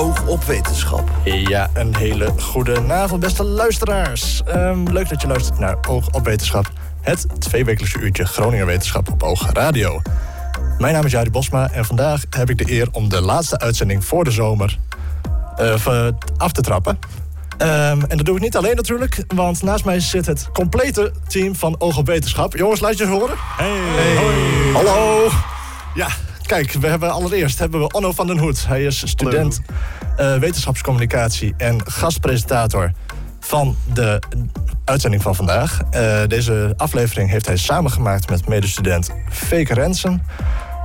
Oog op Wetenschap. Ja, een hele goede avond, beste luisteraars. Ehm, leuk dat je luistert naar Oog op Wetenschap. Het tweewekelijkse uurtje Groninger Wetenschap op Oog Radio. Mijn naam is Jari Bosma en vandaag heb ik de eer om de laatste uitzending voor de zomer uh, af te trappen. Um, en dat doe ik niet alleen natuurlijk, want naast mij zit het complete team van Oog op Wetenschap. Jongens, laat je eens horen. Hey. hey. Hallo. Ja, kijk, we hebben allereerst hebben we Onno van den Hoed. Hij is student uh, wetenschapscommunicatie en gastpresentator van de uitzending van vandaag. Uh, deze aflevering heeft hij samengemaakt met medestudent Feke Rensen.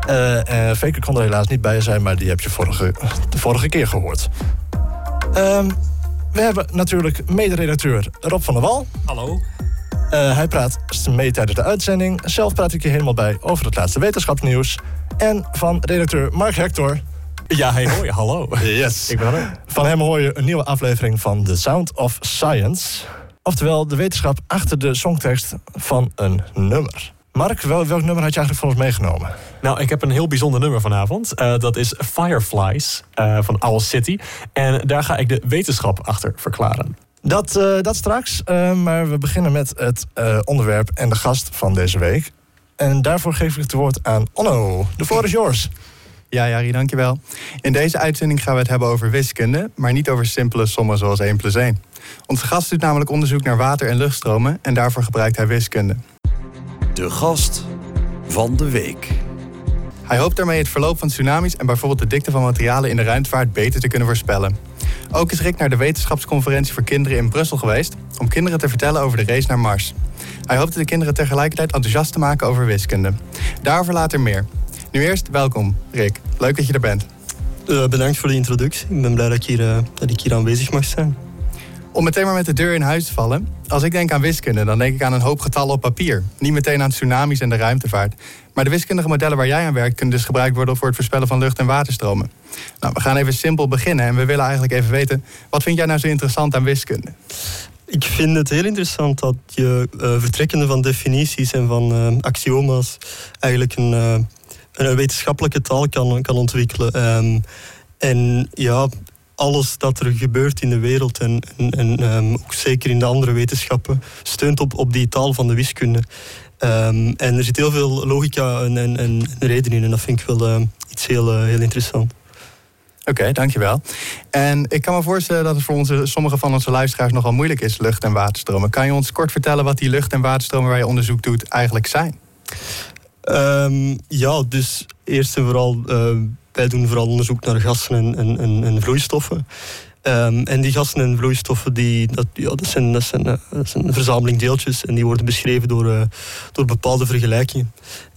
Uh, Feke kon er helaas niet bij zijn, maar die heb je vorige, de vorige keer gehoord. Um, we hebben natuurlijk mederedacteur Rob van der Wal. Hallo. Uh, hij praat mee tijdens de uitzending. Zelf praat ik je helemaal bij over het laatste wetenschapsnieuws. En van redacteur Mark Hector. Ja, hey, hoi, hallo. Yes. Ik ben er. Van hem hoor je een nieuwe aflevering van The Sound of Science. Oftewel de wetenschap achter de songtekst van een nummer. Mark, welk nummer had je eigenlijk voor ons meegenomen? Nou, ik heb een heel bijzonder nummer vanavond. Uh, dat is Fireflies uh, van Owl City. En daar ga ik de wetenschap achter verklaren. Dat, uh, dat straks, maar we beginnen met het onderwerp en de gast van deze week. En daarvoor geef ik het woord aan Onno. De floor is yours. Ja, Jari, dankjewel. In deze uitzending gaan we het hebben over wiskunde, maar niet over simpele sommen zoals 1 plus 1. Onze gast doet namelijk onderzoek naar water- en luchtstromen en daarvoor gebruikt hij wiskunde. De gast van de week. Hij hoopt daarmee het verloop van tsunamis en bijvoorbeeld de dikte van materialen in de ruimtevaart beter te kunnen voorspellen. Ook is Rick naar de wetenschapsconferentie voor kinderen in Brussel geweest om kinderen te vertellen over de race naar Mars. Hij hoopte de kinderen tegelijkertijd enthousiast te maken over wiskunde. Daarover later meer. Nu eerst welkom, Rick. Leuk dat je er bent. Uh, bedankt voor de introductie. Ik ben blij dat ik, hier, uh, dat ik hier aanwezig mag zijn. Om meteen maar met de deur in huis te vallen. Als ik denk aan wiskunde, dan denk ik aan een hoop getallen op papier. Niet meteen aan tsunamis en de ruimtevaart. Maar de wiskundige modellen waar jij aan werkt... kunnen dus gebruikt worden voor het voorspellen van lucht- en waterstromen. Nou, we gaan even simpel beginnen. En we willen eigenlijk even weten... wat vind jij nou zo interessant aan wiskunde? Ik vind het heel interessant dat je uh, vertrekkende van definities en van uh, axioma's... eigenlijk een, uh, een wetenschappelijke taal kan, kan ontwikkelen. Um, en ja, alles dat er gebeurt in de wereld en, en, en um, ook zeker in de andere wetenschappen steunt op, op die taal van de wiskunde. Um, en er zit heel veel logica en, en, en reden in en dat vind ik wel uh, iets heel, uh, heel interessant. Oké, okay, dankjewel. En ik kan me voorstellen dat het voor onze, sommige van onze luisteraars nogal moeilijk is, lucht- en waterstromen. Kan je ons kort vertellen wat die lucht- en waterstromen waar je onderzoek doet eigenlijk zijn? Um, ja, dus eerst en vooral uh, wij doen vooral onderzoek naar gassen en, en, en, en vloeistoffen. Um, en die gassen en vloeistoffen, die, dat, ja, dat, zijn, dat, zijn, uh, dat zijn een verzameling deeltjes en die worden beschreven door, uh, door bepaalde vergelijkingen.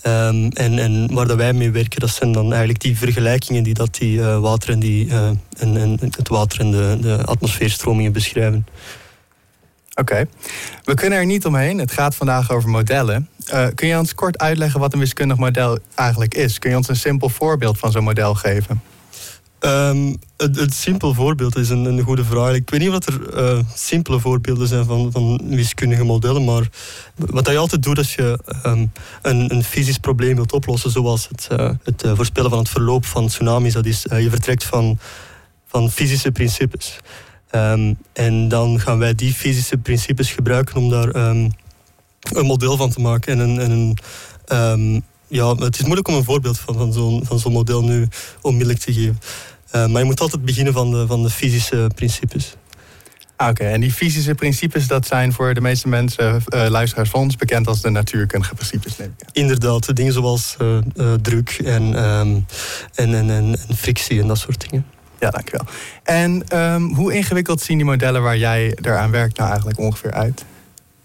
Um, en, en waar dat wij mee werken, dat zijn dan eigenlijk die vergelijkingen die, dat die uh, water en, die, en, en het water en de, de atmosfeerstromingen beschrijven. Oké, we kunnen er niet omheen. Het gaat vandaag over modellen. Uh, kun je ons kort uitleggen wat een wiskundig model eigenlijk is? Kun je ons een simpel voorbeeld van zo'n model geven? Um, het, het simpel voorbeeld is een, een, goede vraag. Ik weet niet of er uh, simpele voorbeelden zijn van, van wiskundige modellen, maar wat je altijd doet als je um, een, een, fysisch probleem wilt oplossen, zoals het, uh, het voorspellen van het verloop van tsunamis, dat is, je vertrekt van, van fysische principes. Um, en dan gaan wij die fysische principes gebruiken om daar een model van te maken. En een, en een um, ja, het is moeilijk om een voorbeeld van, van zo'n van zo'n model nu onmiddellijk te geven. Uh, maar je moet altijd beginnen van de, van de fysische principes. Ah, Oké, okay. en die fysische principes, dat zijn voor de meeste mensen, uh, luisteraars van ons, bekend als de natuurkundige principes, neem ik aan. Inderdaad, dingen zoals uh, druk en, um, en, en, en, en, frictie en dat soort dingen. Ja, dankjewel. En um, hoe ingewikkeld zien die modellen waar jij eraan werkt nou eigenlijk ongeveer uit?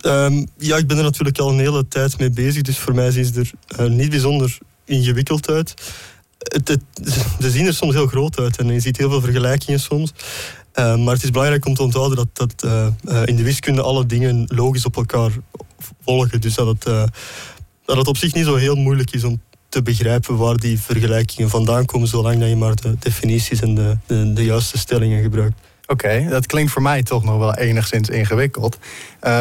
Um, ja, ik ben er natuurlijk al een hele tijd mee bezig, dus voor mij zien ze er niet bijzonder ingewikkeld uit. Het, ze zien er soms heel groot uit en je ziet heel veel vergelijkingen soms. Uh, maar het is belangrijk om te onthouden dat, dat uh, uh, in de wiskunde alle dingen logisch op elkaar volgen. Dus dat het, dat het op zich niet zo heel moeilijk is om te begrijpen waar die vergelijkingen vandaan komen, zolang dat je maar de definities en de, de, de juiste stellingen gebruikt. Oké, dat klinkt voor mij toch nog wel enigszins ingewikkeld.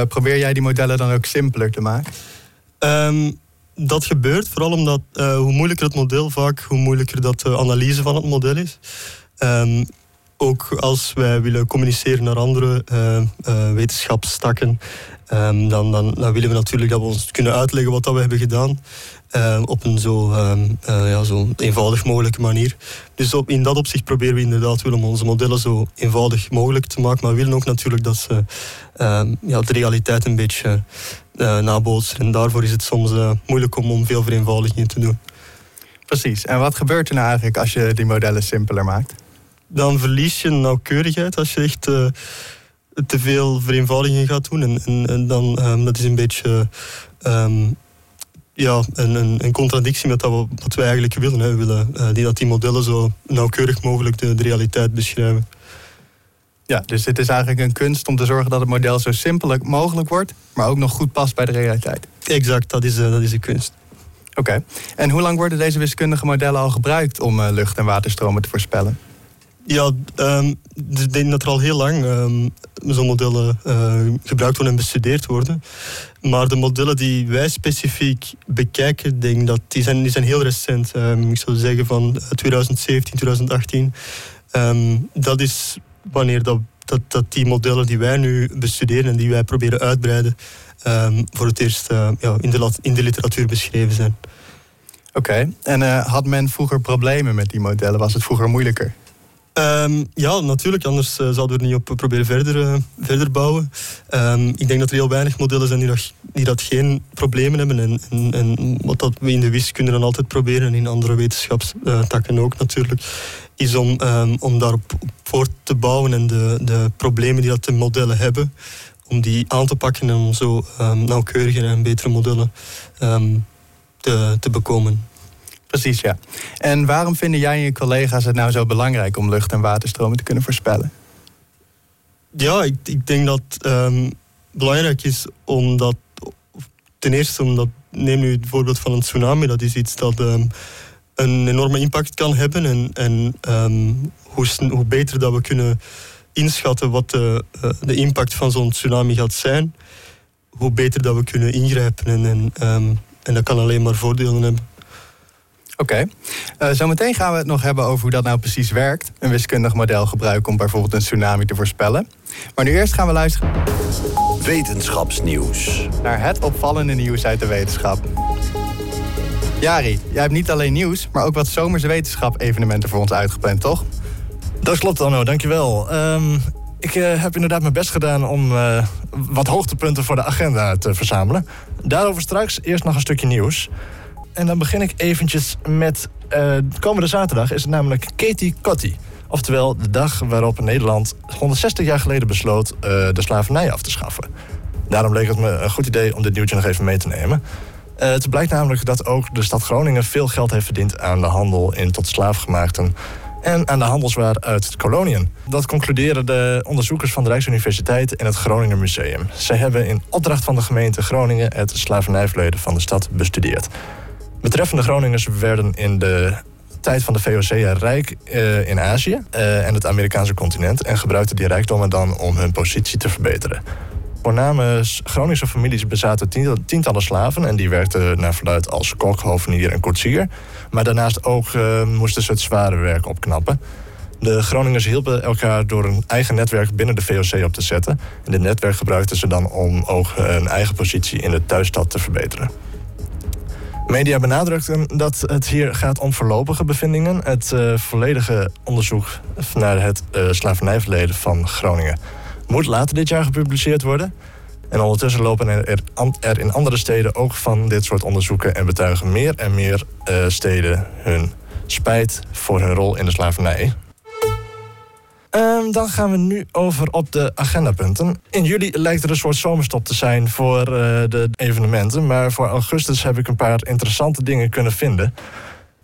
probeer jij die modellen dan ook simpeler te maken? Um, dat gebeurt vooral omdat uh, hoe moeilijker het model vaak, hoe moeilijker dat de analyse van het model is. Um, ook als wij willen communiceren naar andere uh, wetenschapstakken, ehm, dan, dan, dan, willen we natuurlijk dat we ons kunnen uitleggen wat dat we hebben gedaan. Ehm, op een zo, um, ja, zo eenvoudig mogelijke manier. Dus op, in dat opzicht proberen we inderdaad willen om onze modellen zo eenvoudig mogelijk te maken. Maar we willen ook natuurlijk dat ze ja, de realiteit een beetje nabootsen. En daarvoor is het soms moeilijk om, om veel vereenvoudigingen te doen. Precies. En wat gebeurt er nou eigenlijk als je die modellen simpeler maakt? Dan verlies je nauwkeurigheid als je echt uh, te veel vereenvoudigingen gaat doen. En, en, en dan, um, dat is een beetje um, ja, een, een, een, contradictie met dat wat wij eigenlijk willen. Hè. We willen uh, die, dat die modellen zo nauwkeurig mogelijk de, de realiteit beschrijven. Ja, dus het is eigenlijk een kunst om te zorgen dat het model zo simpel mogelijk wordt, maar ook nog goed past bij de realiteit. Exact, dat is, uh, dat is de kunst. Oké. En hoe lang worden deze wiskundige modellen al gebruikt om uh, lucht- en waterstromen te voorspellen? Ja, um, ik denk dat er al heel lang um, zo'n modellen uh, gebruikt worden en bestudeerd worden. Maar de modellen die wij specifiek bekijken, denk dat die, zijn, heel recent. Um, ik zou zeggen van 2017, 2018. dat is wanneer dat, dat, die modellen die wij nu bestuderen en die wij proberen uitbreiden, voor het eerst uh, ja, in, de, in de literatuur beschreven zijn. Oké, en had men vroeger problemen met die modellen? Was het vroeger moeilijker? Um, ja, natuurlijk. Anders uh, zouden we er niet op proberen verder, verder bouwen. Um, ik denk dat er heel weinig modellen zijn die dat, die dat geen problemen hebben. En, en, en, wat dat we in de wiskunde dan altijd proberen, en in andere wetenschapstakken ook natuurlijk, is om, um, om daarop voort te bouwen en de, de problemen die dat de modellen hebben, om die aan te pakken en om zo nauwkeuriger en betere modellen te, te bekomen. Precies, ja. En waarom vinden jij en je collega's het nou zo belangrijk om lucht- en waterstromen te kunnen voorspellen? Ja, ik, ik denk dat het um, belangrijk is omdat, ten eerste omdat, neem nu het voorbeeld van een tsunami, dat is iets dat um, een enorme impact kan hebben. En, en um, hoe, hoe beter dat we kunnen inschatten wat de, uh, de impact van zo'n tsunami gaat zijn, hoe beter dat we kunnen ingrijpen. En, en, en dat kan alleen maar voordelen hebben. Oké. Okay. Uh, zometeen gaan we het nog hebben over hoe dat nou precies werkt. Een wiskundig model gebruiken om bijvoorbeeld een tsunami te voorspellen. Maar nu eerst gaan we luisteren. Wetenschapsnieuws. Naar het opvallende nieuws uit de wetenschap. Jari, jij hebt niet alleen nieuws, maar ook wat zomerse wetenschap-evenementen voor ons uitgepland, toch? Dat klopt, Anno, dankjewel. Um, ik uh, heb inderdaad mijn best gedaan om uh, wat hoogtepunten voor de agenda te verzamelen. Daarover straks eerst nog een stukje nieuws. En dan begin ik eventjes met... Uh, komende zaterdag is het namelijk Katie Kotti. Oftewel de dag waarop Nederland 160 jaar geleden besloot de slavernij af te schaffen. Daarom leek het me een goed idee om dit nieuwtje nog even mee te nemen. het blijkt namelijk dat ook de stad Groningen veel geld heeft verdiend aan de handel in tot slaafgemaakten en aan de handelswaar uit koloniën. Dat concluderen de onderzoekers van de Rijksuniversiteit en het Groninger Museum. Zij hebben in opdracht van de gemeente Groningen het slavernijverleden van de stad bestudeerd. Betreffende Groningers werden in de tijd van de VOC rijk uh, in Azië uh, en het Amerikaanse continent en gebruikten die rijkdommen dan om hun positie te verbeteren. Voorname Groningse families bezaten tientallen slaven en die werkten naar verluid als kok, hovenier en koetsier. Maar daarnaast ook uh, moesten ze het zware werk opknappen. De Groningers hielpen elkaar door een eigen netwerk binnen de VOC op te zetten. En dit netwerk gebruikten ze dan om ook hun eigen positie in de thuisstad te verbeteren. Media benadrukten dat het hier gaat om voorlopige bevindingen. Het uh, volledige onderzoek naar het uh, slavernijverleden van Groningen moet later dit jaar gepubliceerd worden. En ondertussen lopen er, in andere steden ook van dit soort onderzoeken en betuigen meer en meer uh, steden hun spijt voor hun rol in de slavernij. Um, dan gaan we nu over op de agendapunten. In juli lijkt er een soort zomerstop te zijn voor uh, de evenementen. Maar voor augustus heb ik een paar interessante dingen kunnen vinden.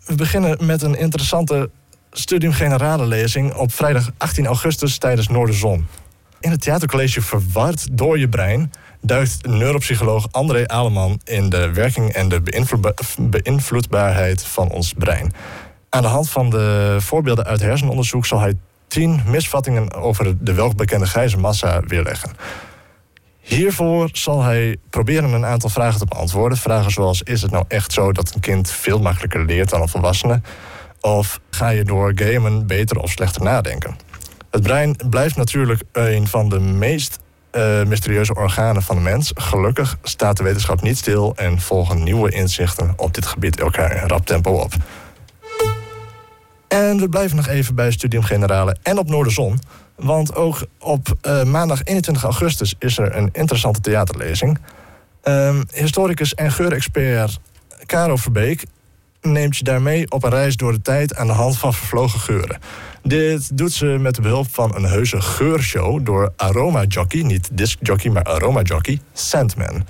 We beginnen met een interessante Studium Generale lezing op vrijdag 18 augustus tijdens Noorderzon. In het theatercollege Verward door je brein duikt neuropsycholoog André Aleman in de werking en de beïnvloedbaarheid van ons brein. Aan de hand van de voorbeelden uit hersenonderzoek zal hij tien misvattingen over de welbekende grijze massa weerleggen. Hiervoor zal hij proberen een aantal vragen te beantwoorden. Vragen zoals: is het nou echt zo dat een kind veel makkelijker leert dan een volwassene? Of ga je door gamen beter of slechter nadenken? Het brein blijft natuurlijk een van de meest uh, mysterieuze organen van de mens. Gelukkig staat de wetenschap niet stil en volgen nieuwe inzichten op dit gebied elkaar in rap tempo op. En we blijven nog even bij Studium Generale en op Noorderzon. Want ook op uh, maandag 21 augustus is er een interessante theaterlezing. Um, historicus en geurexpert Caro Verbeek neemt je daarmee op een reis door de tijd aan de hand van vervlogen geuren. Dit doet ze met behulp van een heuse geurshow door aroma jockey, niet disc jockey, maar aroma jockey, Sandman.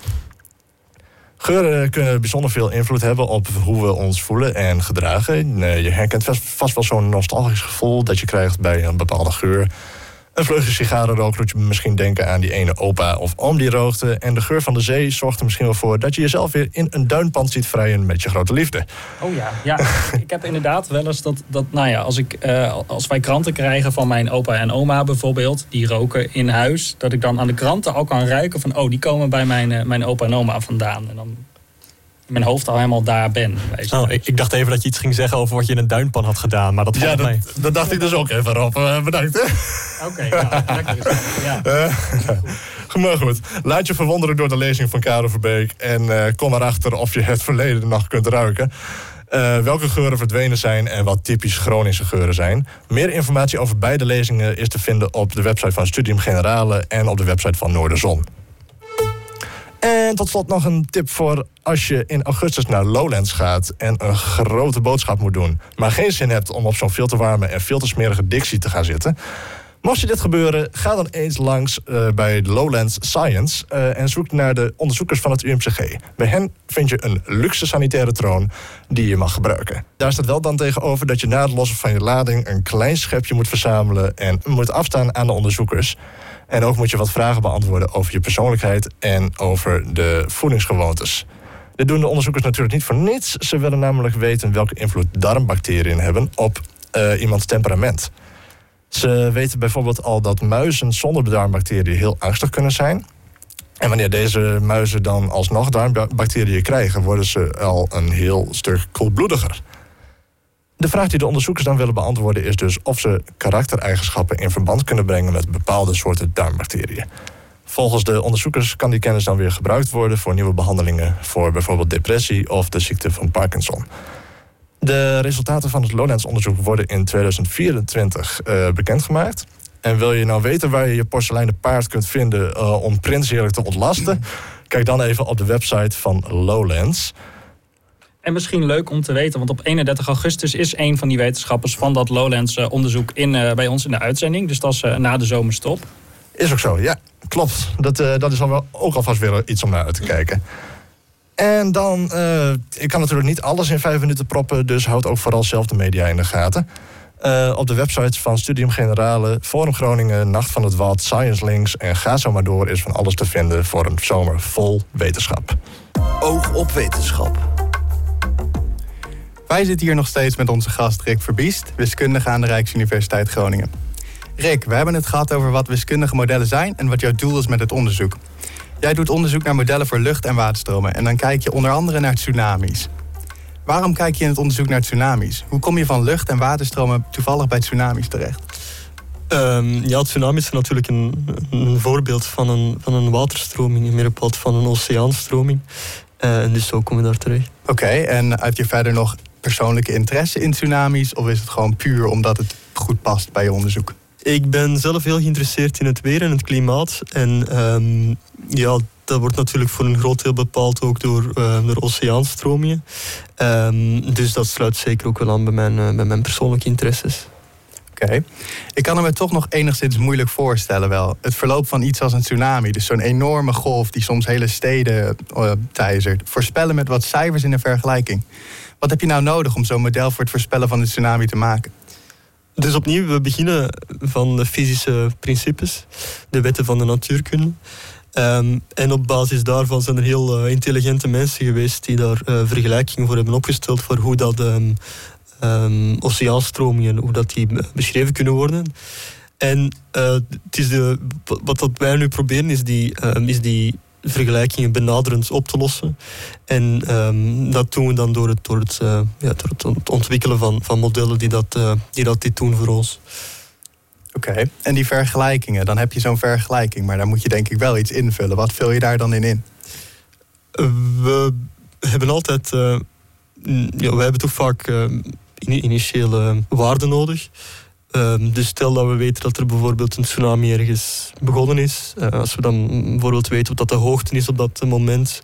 Geuren kunnen bijzonder veel invloed hebben op hoe we ons voelen en gedragen. Eh, je herkent vast wel zo'n nostalgisch gevoel dat je krijgt bij een bepaalde geur. Een vleugje sigarenrook doet je misschien denken aan die ene opa of oom die rookte. En de geur van de zee zorgt er misschien wel voor dat je jezelf weer in een duinpand ziet vrijen met je grote liefde. Oh ja, ja. ik heb inderdaad wel eens dat, dat nou ja, als, ik, uh, als wij kranten krijgen van mijn opa en oma bijvoorbeeld, die roken in huis, dat ik dan aan de kranten al kan ruiken van, oh, die komen bij mijn, uh, mijn opa en oma vandaan. En dan mijn hoofd al helemaal daar ben. Oh, ik, ik, dacht even dat je iets ging zeggen over wat je in een duinpan had gedaan, maar dat valt ja, mee. Dat dacht ik dus ook even, Rob. Uh, bedankt. Oké, okay, lekker. Ja. Uh, maar goed, laat je verwonderen door de lezing van Karel Verbeek... en uh, kom erachter of je het verleden nog kunt ruiken. Uh, welke geuren verdwenen zijn en wat typisch Groningse geuren zijn. Meer informatie over beide lezingen is te vinden op de website van Studium Generale... en op de website van Noorderzon. En tot slot nog een tip voor als je in augustus naar Lowlands gaat en een grote boodschap moet doen, maar geen zin hebt om op zo'n veel te warme en veel te smerige Dixie te gaan zitten. Mocht je dit gebeuren, ga dan eens langs uh, bij Lowlands Science uh, en zoek naar de onderzoekers van het UMCG. Bij hen vind je een luxe sanitaire troon die je mag gebruiken. Daar staat wel dan tegenover dat je na het lossen van je lading een klein schepje moet verzamelen en moet afstaan aan de onderzoekers. En ook moet je wat vragen beantwoorden over je persoonlijkheid en over de voedingsgewoontes. Dit doen de onderzoekers natuurlijk niet voor niets. Ze willen namelijk weten welke invloed darmbacteriën hebben op uh, iemands temperament. Ze weten bijvoorbeeld al dat muizen zonder darmbacteriën heel angstig kunnen zijn. En wanneer deze muizen dan alsnog darmbacteriën krijgen, worden ze al een heel stuk koelbloediger. De vraag die de onderzoekers dan willen beantwoorden is dus of ze karaktereigenschappen in verband kunnen brengen met bepaalde soorten darmbacteriën. Volgens de onderzoekers kan die kennis dan weer gebruikt worden voor nieuwe behandelingen voor bijvoorbeeld depressie of de ziekte van Parkinson. De resultaten van het Lowlands-onderzoek worden in 2024 uh, eh, bekendgemaakt. En wil je nou weten waar je je porseleinen paard kunt vinden uh, om Prins heerlijk te ontlasten? Kijk dan even op de website van Lowlands. En misschien leuk om te weten, want op 31 augustus is een van die wetenschappers van dat Lowlands-onderzoek in, uh, bij ons in de uitzending. Dus dat is na de zomerstop. Is ook zo, ja, klopt. Dat, uh, dat is al wel, ook alvast weer iets om naar uit te kijken. En dan, uh, ik kan natuurlijk niet alles in vijf minuten proppen, dus houd ook vooral zelf de media in de gaten. Uh, op de websites van Studium Generale, Forum Groningen, Nacht van het Wad, Science Links en ga zo maar door is van alles te vinden voor een zomer vol wetenschap. Oog op wetenschap. Wij zitten hier nog steeds met onze gast Rick Verbiest, wiskundige aan de Rijksuniversiteit Groningen. Rick, we hebben het gehad over wat wiskundige modellen zijn en wat jouw doel is met het onderzoek. Jij doet onderzoek naar modellen voor lucht- en waterstromen en dan kijk je onder andere naar tsunamis. Waarom kijk je in het onderzoek naar tsunamis? Hoe kom je van lucht- en waterstromen toevallig bij tsunamis terecht? Um, ja, tsunamis zijn natuurlijk een, een, voorbeeld van een, van een waterstroming, meer bepaald van een oceaanstroming. Uh, en dus zo kom je daar terecht. Oké, en heb je verder nog persoonlijke interesse in tsunamis? Of is het gewoon puur omdat het goed past bij je onderzoek? Ik ben zelf heel geïnteresseerd in het weer en het klimaat. En um, ja, dat wordt natuurlijk voor een groot deel bepaald ook door, uh, door oceaanstromingen. Um, dus dat sluit zeker ook wel aan bij mijn, uh, bij mijn persoonlijke interesses. Oké. Ik kan me toch nog enigszins moeilijk voorstellen wel. Het verloop van iets als een tsunami, dus zo'n enorme golf die soms hele steden uh, teizert. Voorspellen met wat cijfers in een vergelijking. Wat heb je nou nodig om zo'n model voor het voorspellen van een tsunami te maken? Dus opnieuw, we beginnen van de fysische principes, de wetten van de natuurkunde. Um, en op basis daarvan zijn er heel uh, intelligente mensen geweest die daar uh, vergelijkingen voor hebben opgesteld voor hoe dat um, oceaanstromingen, hoe dat die beschreven kunnen worden. En uh, het is de, wat wij nu proberen is die, is die vergelijkingen benaderend op te lossen. En um, dat doen we dan door het, door het, uh, ja, door het ontwikkelen van, van modellen die dat, uh, die dat dit doen voor ons. Oké, en die vergelijkingen, dan heb je zo'n vergelijking, maar daar moet je denk ik wel iets invullen. Wat vul je daar dan in in? We hebben altijd, uh, ja, we hebben toch vaak initiële waarden nodig. Uh, dus stel dat we weten dat er bijvoorbeeld een tsunami ergens begonnen is. Uh, als we dan bijvoorbeeld weten wat de hoogte is op dat moment.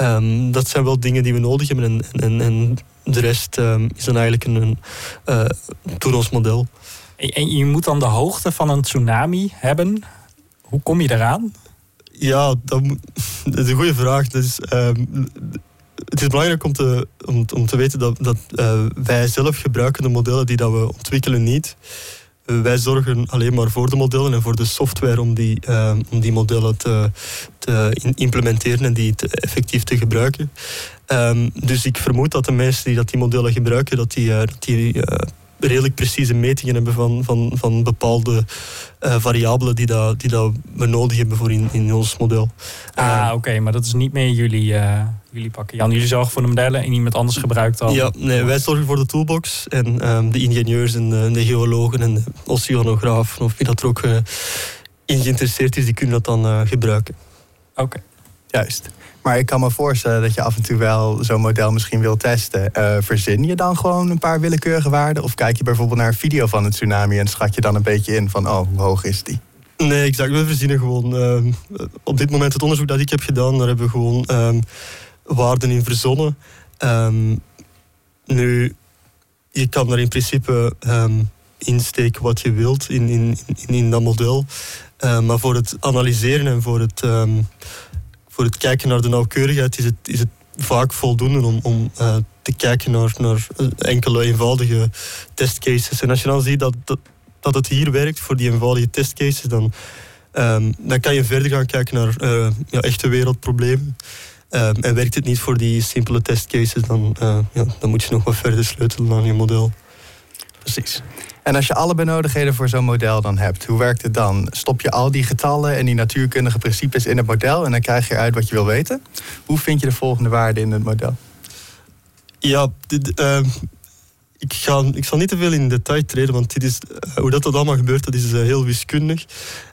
Um, dat zijn wel dingen die we nodig hebben. En, en, en de rest um, is dan eigenlijk een, ons model. En je moet dan de hoogte van een tsunami hebben. Hoe kom je eraan? Ja, dat, dat is een goede vraag. Dus, um, het is belangrijk om te, om, om te weten dat, dat uh, wij zelf gebruiken de modellen die dat we ontwikkelen niet. Uh, wij zorgen alleen maar voor de modellen en voor de software om die, uh, om die modellen te, te implementeren en die te, effectief te gebruiken. Um, dus ik vermoed dat de mensen die dat die modellen gebruiken, dat die, dat die redelijk precieze metingen hebben van, van, van bepaalde uh, variabelen die, dat, die dat we nodig hebben voor in, in ons model. Ah, uh, oké, maar dat is niet meer jullie, uh, jullie pakken. Jan, jullie zorgen voor de modellen en iemand anders gebruikt dan? Ja, nee, wij zorgen voor de toolbox en um, de ingenieurs en de, de, geologen en de oceanografen of wie dat er ook in geïnteresseerd is, die kunnen dat dan gebruiken. Oké. Juist. Maar ik kan me voorstellen dat je af en toe wel zo'n model misschien wil testen. Uh, verzin je dan gewoon een paar willekeurige waarden? Of kijk je bijvoorbeeld naar een video van een tsunami en schat je dan een beetje in van, oh, hoe hoog is die? Nee, exact. We verzinnen gewoon. Uh, op dit moment, het onderzoek dat ik heb gedaan, daar hebben we gewoon um, waarden in verzonnen. Um, nu, je kan er in principe um, insteken wat je wilt in, in, in, in dat model. Uh, maar voor het analyseren en voor het voor het kijken naar de nauwkeurigheid is het, is het vaak voldoende om, om uh, te kijken naar, naar enkele eenvoudige testcases. En als je dan ziet dat, dat, dat het hier werkt voor die eenvoudige testcases, dan, dan kan je verder gaan kijken naar ja, echte wereldproblemen. Um, en werkt het niet voor die simpele testcases, dan, uh, ja, dan moet je nog wat verder sleutelen aan je model. Precies. En als je alle benodigdheden voor zo'n model dan hebt, hoe werkt het dan? Stop je al die getallen en die natuurkundige principes in het model en dan krijg je uit wat je wil weten? Hoe vind je de volgende waarde in het model? Ja, dit, uh, ik, ga, ik zal niet te veel in detail treden, want dit is, uh, hoe dat, dat allemaal gebeurt, dat is uh, heel wiskundig.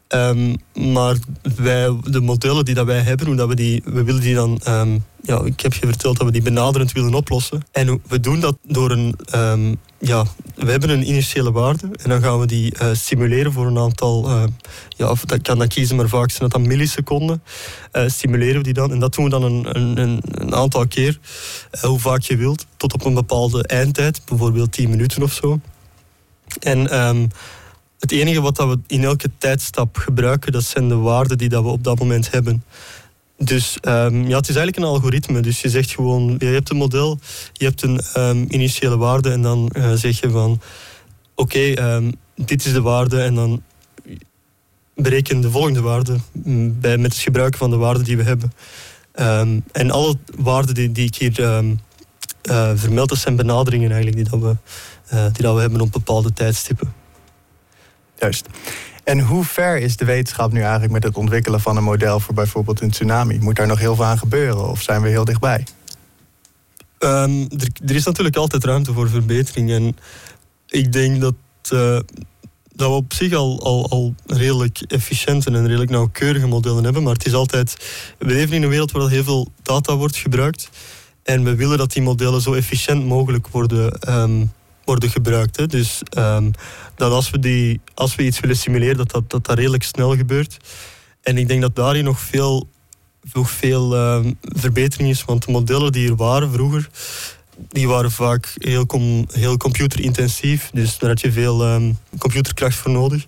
Um, maar wij, de modellen die dat wij hebben, hoe dat we, die, we willen die dan... Um, ja, ik heb je verteld dat we die benaderend willen oplossen. En we doen dat door een... Um, ja, we hebben een initiële waarde en dan gaan we die uh, simuleren voor een aantal... Uh, ja, of dat kan dan kiezen, maar vaak zijn dat dan milliseconden. Uh, simuleren we die dan en dat doen we dan een, een, een aantal keer, hoe vaak je wilt, tot op een bepaalde eindtijd, bijvoorbeeld 10 minuten of zo. En het enige wat we in elke tijdstap gebruiken, dat zijn de waarden die dat we op dat moment hebben. Dus um, ja, het is eigenlijk een algoritme. Dus je zegt gewoon, je hebt een model, je hebt een um, initiële waarde en dan uh, zeg je van oké, um, dit is de waarde en dan bereken de volgende waarde mm, bij, met het gebruik van de waarden die we hebben. en alle waarden die, die ik hier uh, vermeld, dat zijn benaderingen eigenlijk die, dat we, uh, die dat we hebben op bepaalde tijdstippen. Juist. En hoe ver is de wetenschap nu eigenlijk met het ontwikkelen van een model voor bijvoorbeeld een tsunami? Moet daar nog heel veel aan gebeuren of zijn we heel dichtbij? Um, er, is natuurlijk altijd ruimte voor verbetering. En ik denk dat, uh, dat we op zich al, al, al redelijk efficiënte en redelijk nauwkeurige modellen hebben. Maar het is altijd. We leven in een wereld waar heel veel data wordt gebruikt. En we willen dat die modellen zo efficiënt mogelijk worden um, worden gebruikt. Hè. Dus um, dat als we, die, als we iets willen simuleren, dat dat, dat redelijk snel gebeurt. En ik denk dat daarin nog veel, nog veel um, verbetering is. Want de modellen die er waren vroeger, die waren vaak heel, com, heel computerintensief. Dus daar had je veel um, computerkracht voor nodig.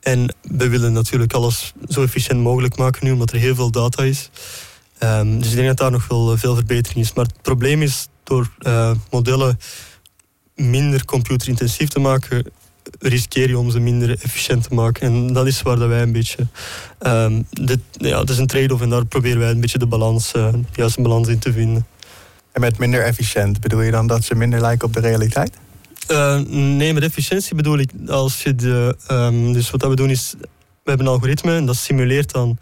En we willen natuurlijk alles zo efficiënt mogelijk maken nu, omdat er heel veel data is. Dus ik denk dat daar nog wel veel verbetering is. Maar het probleem is door uh, modellen minder computerintensief te maken, riskeer je om ze minder efficiënt te maken. En dat is waar dat wij een beetje... Um, dit, ja, het is een trade-off en daar proberen wij een beetje de balans, uh, de juiste balans in te vinden. En met minder efficiënt bedoel je dan dat ze minder lijken op de realiteit? Uh, nee, met efficiëntie bedoel ik als je de... Um, dus wat we doen is, we hebben een algoritme en dat simuleert dan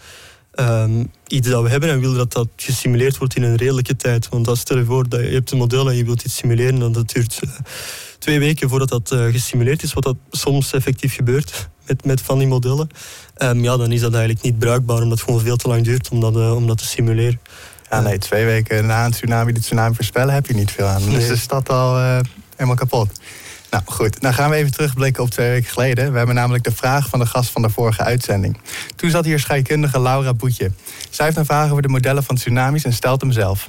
ehm, iets dat we hebben en willen dat dat gesimuleerd wordt in een redelijke tijd. Want als stel je voor dat je hebt een model en je wilt iets simuleren, dan dat duurt uh, twee weken voordat dat uh, gesimuleerd is, wat dat soms effectief gebeurt met, met van die modellen. Um, ja, dan is dat eigenlijk niet bruikbaar, omdat het gewoon veel te lang duurt om dat, uh, om dat te simuleren. Ja, nee, twee weken na een tsunami de tsunami voorspellen heb je niet veel aan. Nee. Dus is dat al helemaal kapot. Nou goed, dan gaan we even terugblikken op twee weken geleden. We hebben namelijk de vraag van de gast van de vorige uitzending. Toen zat hier scheikundige Laura Boetje. Zij heeft een vraag over de modellen van tsunamis en stelt hem zelf.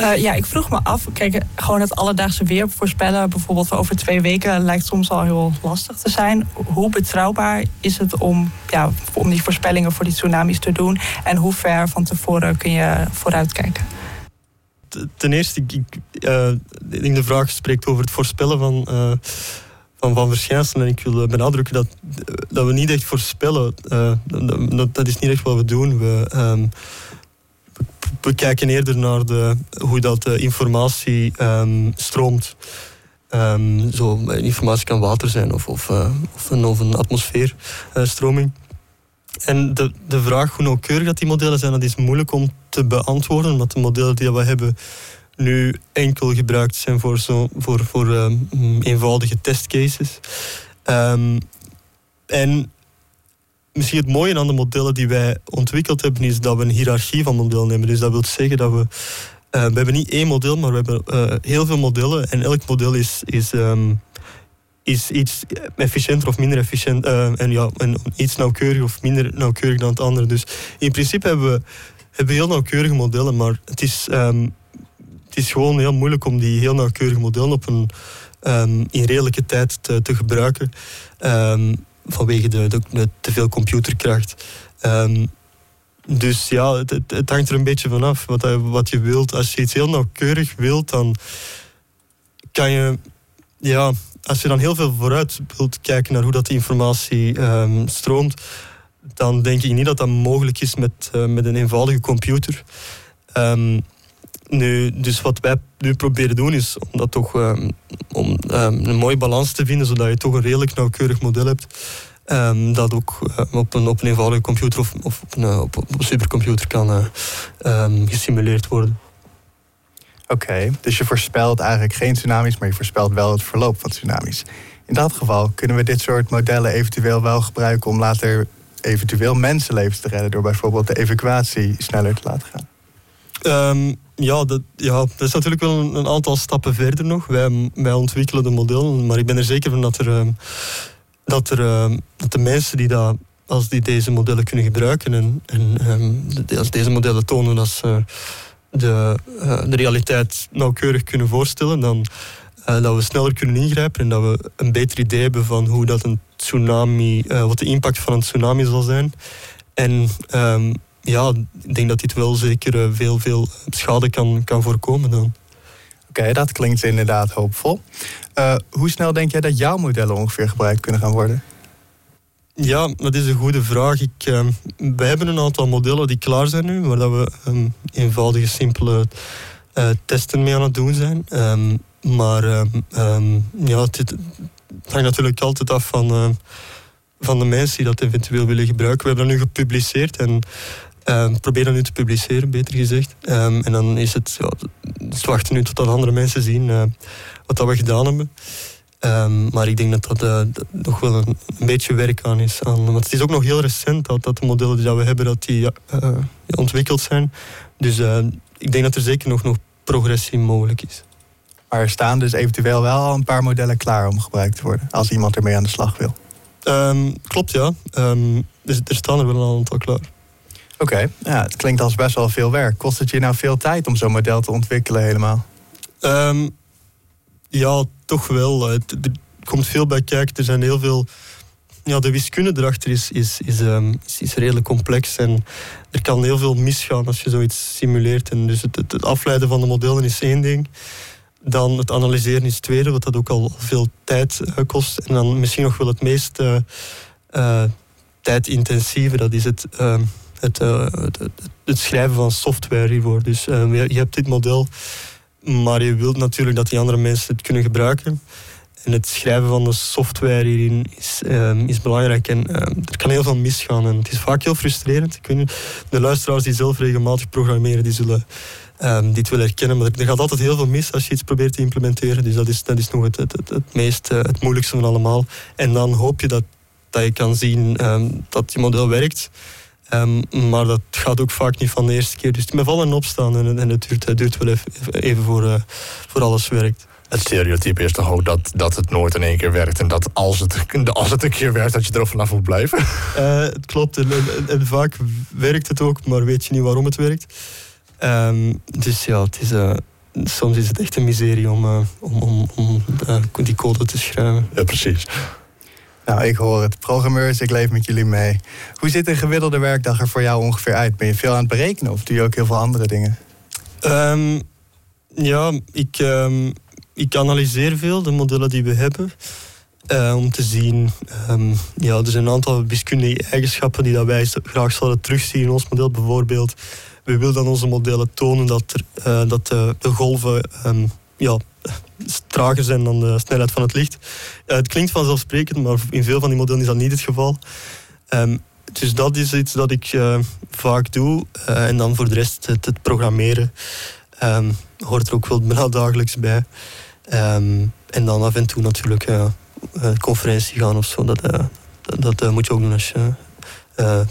Uh, ja, ik vroeg me af, kijk, gewoon het alledaagse weer voorspellen, bijvoorbeeld over twee weken, lijkt soms al heel lastig te zijn. Hoe betrouwbaar is het om, ja, om die voorspellingen voor die tsunamis te doen? En hoe ver van tevoren kun je vooruitkijken? Ten eerste, ik, ik, denk de vraag spreekt over het voorspellen van, uh, van, van verschijnselen. En ik wil benadrukken dat, dat we niet echt voorspellen. Dat, dat, is niet echt wat we doen. We, we kijken eerder naar de, hoe dat informatie um, stroomt. Um, zo, informatie kan water zijn of, of, of, een, of een atmosfeerstroming. En de, de vraag hoe nauwkeurig dat die modellen zijn, dat is moeilijk om te beantwoorden, omdat de modellen die we hebben nu enkel gebruikt zijn voor, zo, voor, voor um, eenvoudige testcases. Um, en misschien het mooie aan de modellen die wij ontwikkeld hebben, is dat we een hiërarchie van modellen hebben. Dus dat wil zeggen dat we. Uh, we hebben niet één model, maar we hebben uh, heel veel modellen. En elk model is, is um, is iets efficiënter of minder efficiënt. Uh, en ja, en iets nauwkeurig of minder nauwkeurig dan het andere. Dus in principe hebben we, hebben heel nauwkeurige modellen, maar het is, um, het is gewoon heel moeilijk om die heel nauwkeurige modellen op een, um, in redelijke tijd te, te gebruiken. Um, vanwege de, de, te veel computerkracht. dus ja, het, hangt er een beetje vanaf wat, wat je wilt. Als je iets heel nauwkeurig wilt, dan kan je ja, als je dan heel veel vooruit wilt kijken naar hoe dat die informatie um, stroomt, dan denk ik niet dat dat mogelijk is met, uh, met een eenvoudige computer. Um, nu, dus wat wij nu proberen doen is om dat toch um, om een mooie balans te vinden, zodat je toch een redelijk nauwkeurig model hebt. dat ook op, een, op een eenvoudige computer of, op, een, op, een supercomputer kan gesimuleerd worden. Oké, dus je voorspelt eigenlijk geen tsunamis, maar je voorspelt wel het verloop van tsunamis. In dat geval kunnen we dit soort modellen eventueel wel gebruiken om later eventueel mensenlevens te redden door bijvoorbeeld de evacuatie sneller te laten gaan. Um, ja, dat, ja, dat is natuurlijk wel een, aantal stappen verder nog. Wij, wij ontwikkelen de modellen, maar ik ben er zeker van dat, er, um, dat, er, um, dat de mensen die, dat, als die deze modellen kunnen gebruiken en, en als deze modellen tonen dat ze de, uh, de realiteit nauwkeurig kunnen voorstellen, dan uh, dat we sneller kunnen ingrijpen en dat we een beter idee hebben van hoe dat een tsunami, uh, wat de impact van een tsunami zal zijn. En um, ja, ik denk dat dit wel zeker veel, veel schade kan, kan voorkomen dan. Oké, dat klinkt inderdaad hoopvol. hoe snel denk jij dat jouw modellen ongeveer gebruikt kunnen gaan worden? Ja, dat is een goede vraag. Ik, uh, wij hebben een aantal modellen die klaar zijn nu, waar dat we um, eenvoudige, simpele uh, testen mee aan het doen zijn. Um, maar ja, het, het, hangt natuurlijk altijd af van, uh, van de mensen die dat eventueel willen gebruiken. We hebben dat nu gepubliceerd en proberen nu te publiceren, beter gezegd. en dan is het, ja, dus wachten nu tot andere mensen zien wat dat we gedaan hebben. Um, maar ik denk dat dat, uh, dat nog wel een, een, beetje werk aan is. Aan, want het is ook nog heel recent dat, dat de modellen die we hebben, dat die uh, ontwikkeld zijn. Dus uh, ik denk dat er zeker nog, nog progressie mogelijk is. Maar er staan dus eventueel wel al een paar modellen klaar om gebruikt te worden. Als iemand ermee aan de slag wil. Um, klopt, ja. Um, dus er staan er wel een aantal klaar. Oké, okay. ja, het klinkt als best wel veel werk. Kost het je nou veel tijd om zo'n model te ontwikkelen helemaal? Ja, toch wel. Er komt veel bij kijken. Er zijn heel veel. Ja, de wiskunde erachter is, is, is, um, is, redelijk complex. En er kan heel veel misgaan als je zoiets simuleert. En dus het, het, afleiden van de modellen is één ding. Dan het analyseren is het tweede, wat dat ook al veel tijd uh, kost. En dan misschien nog wel het meest uh, tijdintensieve, dat is het, ehm, het, het, het, schrijven van software hiervoor. Dus ehm, je hebt dit model maar je wilt natuurlijk dat die andere mensen het kunnen gebruiken. En het schrijven van de software hierin is, ehm, is belangrijk. En ehm, er kan heel veel misgaan. En het is vaak heel frustrerend. Ik de luisteraars die zelf regelmatig programmeren, die zullen um, dit wel herkennen. Maar er, gaat altijd heel veel mis als je iets probeert te implementeren. Dus dat is, dat is nog het, het, het, meest, uh, het moeilijkste van allemaal. En dan hoop je dat, dat je kan zien dat je model werkt. Um, maar dat gaat ook vaak niet van de eerste keer. Dus met vallen en opstaan. En, en het, duurt, het duurt wel even, even voor, uh, voor alles werkt. Het stereotype is toch ook dat, dat het nooit in één keer werkt. En dat als het, als het een keer werkt, dat je er vanaf moet blijven. Uh, het klopt. En, en, vaak werkt het ook, maar weet je niet waarom het werkt. Um, dus ja, het is, uh, soms is het echt een miserie om, om, om, om die code te schrijven. Ja, precies. Nou, ik hoor het. Programmeurs, ik leef met jullie mee. Hoe ziet een gemiddelde werkdag er voor jou ongeveer uit? Ben je veel aan het berekenen of doe je ook heel veel andere dingen? Um, ja, ik, um, ik analyseer veel de modellen die we hebben. Uh, om te zien, um, ja, er zijn een aantal wiskundige eigenschappen die dat wij graag zouden terugzien in ons model. Bijvoorbeeld, we willen aan onze modellen tonen dat, er, uh, dat de, de golven ja, trager zijn dan de snelheid van het licht. Uh, het klinkt vanzelfsprekend, maar in veel van die modellen is dat niet het geval. Um, dus dat is iets dat ik uh, vaak doe. Uh, en dan voor de rest het, het programmeren um, hoort er ook wel bijna dagelijks bij. Um, en dan af en toe natuurlijk conferentie gaan of zo. Dat, dat, dat moet je ook doen als je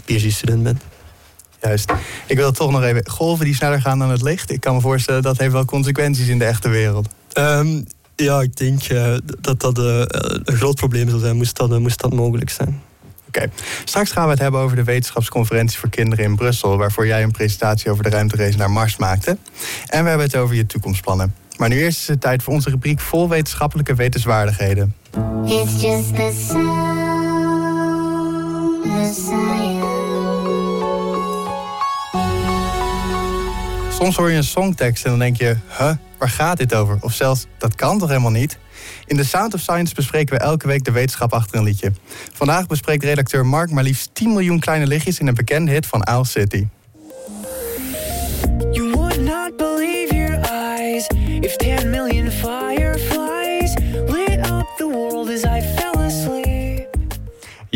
PhD-student bent. Juist. Ik wil toch nog even. Golven die sneller gaan dan het licht. Ik kan me voorstellen dat heeft wel consequenties in de echte wereld. Um, ja, ik denk uh, dat dat uh, een groot probleem zou zijn, moest dat, uh, moest dat mogelijk zijn. Oké, okay. straks gaan we het hebben over de wetenschapsconferentie voor kinderen in Brussel, waarvoor jij een presentatie over de ruimterace naar Mars maakte. En we hebben het over je toekomstplannen. Maar nu eerst is het tijd voor onze rubriek vol wetenschappelijke wetenswaardigheden. It's just the sound Soms hoor je een songtekst en dan denk je, huh, waar gaat dit over? Of zelfs, dat kan toch helemaal niet? In The Sound of Science bespreken we elke week de wetenschap achter een liedje. Vandaag bespreekt redacteur Mark maar liefst 10 miljoen kleine lichtjes in een bekende hit van Owl City. You would not believe your eyes if 10 million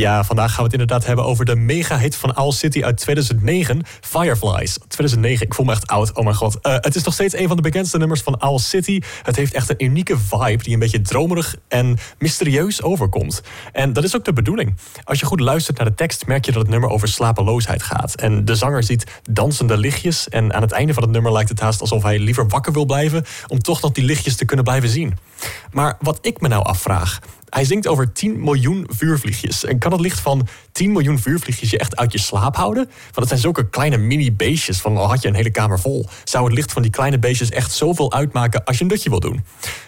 ja, vandaag gaan we het inderdaad hebben over de mega-hit van Owl City uit 2009, Fireflies. 2009, ik voel me echt oud, oh mijn god. Uh, het is nog steeds een van de bekendste nummers van Owl City. Het heeft echt een unieke vibe die een beetje dromerig en mysterieus overkomt. En dat is ook de bedoeling. Als je goed luistert naar de tekst, merk je dat het nummer over slapeloosheid gaat. En de zanger ziet dansende lichtjes en aan het einde van het nummer lijkt het haast alsof hij liever wakker wil blijven om toch nog die lichtjes te kunnen blijven zien. Maar wat ik me nou afvraag, hij zingt over 10 miljoen vuurvliegjes. En kan het licht van 10 miljoen vuurvliegjes je echt uit je slaap houden? Want het zijn zulke kleine mini-beestjes. Van al had je een hele kamer vol. Zou het licht van die kleine beestjes echt zoveel uitmaken als je een dutje wil doen?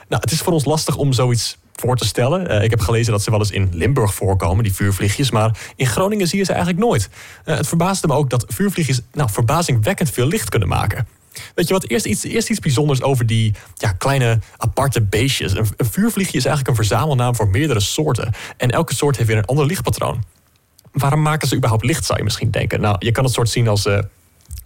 Nou, het is voor ons lastig om zoiets voor te stellen. Uh, ik heb gelezen dat ze wel eens in Limburg voorkomen, die vuurvliegjes. Maar in Groningen zie je ze eigenlijk nooit. Uh, het verbaasde me ook dat vuurvliegjes nou, verbazingwekkend veel licht kunnen maken. Weet je wat, eerst iets, iets bijzonders over die ja, kleine aparte beestjes. Een, vuurvliegje is eigenlijk een verzamelnaam voor meerdere soorten. En elke soort heeft weer een ander lichtpatroon. Waarom maken ze überhaupt licht, zou je misschien denken? Nou, je kan het soort zien als... Uh,